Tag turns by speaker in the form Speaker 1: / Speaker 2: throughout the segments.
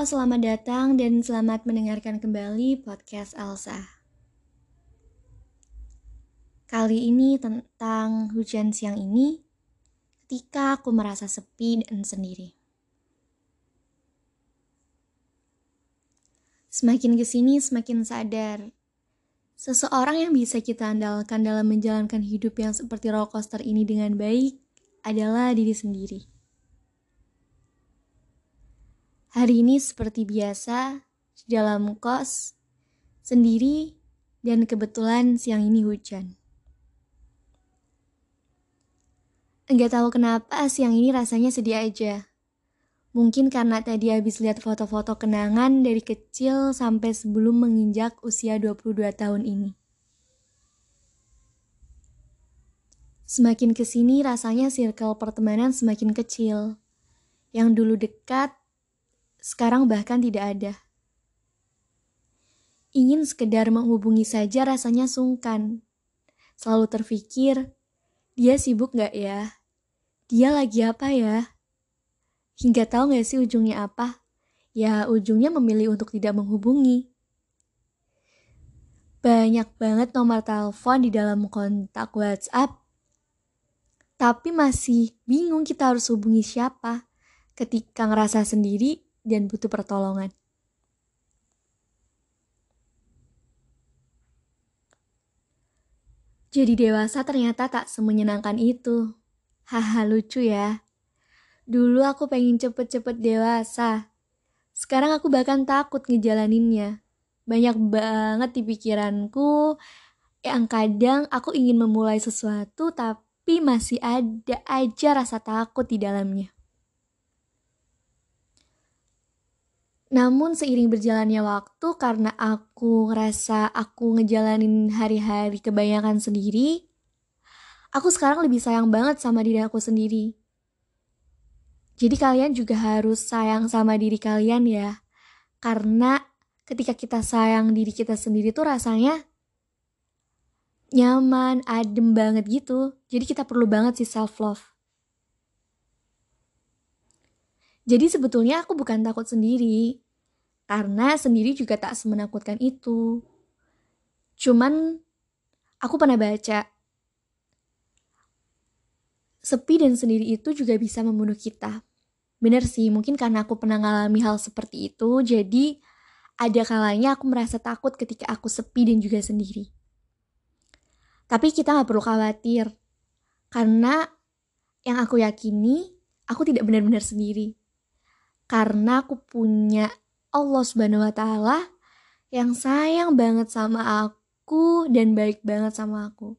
Speaker 1: Selamat datang dan selamat mendengarkan kembali podcast Elsa. Kali ini tentang hujan siang ini ketika aku merasa sepi dan sendiri. Semakin ke sini semakin sadar Seseorang yang bisa kita andalkan dalam menjalankan hidup yang seperti roller coaster ini dengan baik adalah diri sendiri. Hari ini seperti biasa, di dalam kos, sendiri, dan kebetulan siang ini hujan. Enggak tahu kenapa siang ini rasanya sedih aja. Mungkin karena tadi habis lihat foto-foto kenangan dari kecil sampai sebelum menginjak usia 22 tahun ini. Semakin ke sini rasanya circle pertemanan semakin kecil. Yang dulu dekat sekarang bahkan tidak ada. Ingin sekedar menghubungi saja rasanya sungkan. Selalu terpikir, dia sibuk gak ya? Dia lagi apa ya? Hingga tahu gak sih ujungnya apa? Ya ujungnya memilih untuk tidak menghubungi. Banyak banget nomor telepon di dalam kontak WhatsApp. Tapi masih bingung kita harus hubungi siapa ketika ngerasa sendiri dan butuh pertolongan. Jadi dewasa ternyata tak semenyenangkan itu. Haha lucu ya. Dulu aku pengen cepet-cepet dewasa. Sekarang aku bahkan takut ngejalaninnya. Banyak banget di pikiranku yang kadang aku ingin memulai sesuatu tapi masih ada aja rasa takut di dalamnya. Namun seiring berjalannya waktu karena aku ngerasa aku ngejalanin hari-hari kebanyakan sendiri, aku sekarang lebih sayang banget sama diri aku sendiri. Jadi kalian juga harus sayang sama diri kalian ya. Karena ketika kita sayang diri kita sendiri tuh rasanya nyaman, adem banget gitu. Jadi kita perlu banget sih self love. Jadi sebetulnya aku bukan takut sendiri, karena sendiri juga tak semenakutkan itu. Cuman aku pernah baca, sepi dan sendiri itu juga bisa membunuh kita. Bener sih, mungkin karena aku pernah ngalami hal seperti itu, jadi ada kalanya aku merasa takut ketika aku sepi dan juga sendiri. Tapi kita gak perlu khawatir, karena yang aku yakini, aku tidak benar-benar sendiri karena aku punya Allah Subhanahu wa taala yang sayang banget sama aku dan baik banget sama aku.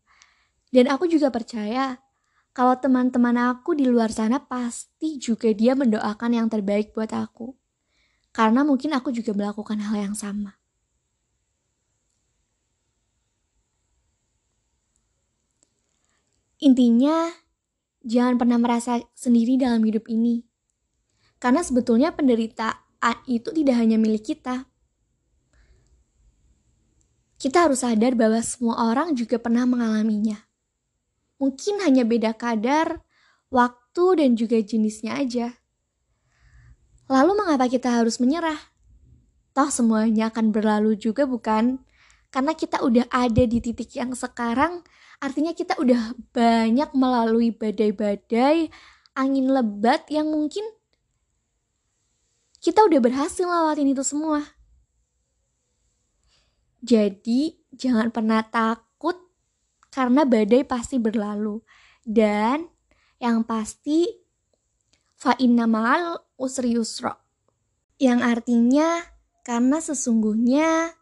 Speaker 1: Dan aku juga percaya kalau teman-teman aku di luar sana pasti juga dia mendoakan yang terbaik buat aku. Karena mungkin aku juga melakukan hal yang sama. Intinya, jangan pernah merasa sendiri dalam hidup ini karena sebetulnya penderitaan itu tidak hanya milik kita. Kita harus sadar bahwa semua orang juga pernah mengalaminya. Mungkin hanya beda kadar, waktu, dan juga jenisnya aja. Lalu mengapa kita harus menyerah? Toh semuanya akan berlalu juga bukan? Karena kita udah ada di titik yang sekarang, artinya kita udah banyak melalui badai-badai, angin lebat yang mungkin kita udah berhasil lewatin itu semua. Jadi, jangan pernah takut karena badai pasti berlalu. Dan yang pasti, fa'inna ma'al usri yusra. Yang artinya, karena sesungguhnya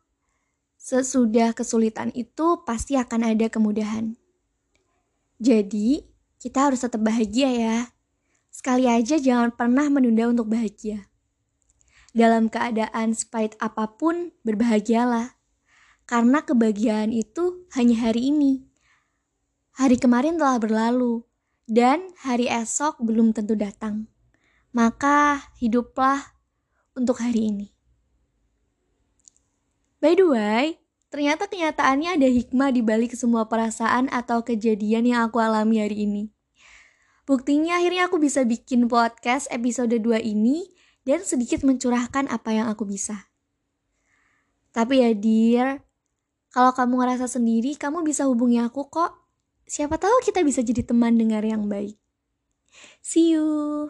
Speaker 1: sesudah kesulitan itu pasti akan ada kemudahan. Jadi, kita harus tetap bahagia ya. Sekali aja jangan pernah menunda untuk bahagia. Dalam keadaan sepahit apa pun, berbahagialah. Karena kebahagiaan itu hanya hari ini. Hari kemarin telah berlalu, dan hari esok belum tentu datang. Maka hiduplah untuk hari ini. By the way, ternyata kenyataannya ada hikmah di balik semua perasaan atau kejadian yang aku alami hari ini. Buktinya akhirnya aku bisa bikin podcast episode 2 ini dan sedikit mencurahkan apa yang aku bisa. Tapi ya dear, kalau kamu ngerasa sendiri, kamu bisa hubungi aku kok. Siapa tahu kita bisa jadi teman dengar yang baik. See you.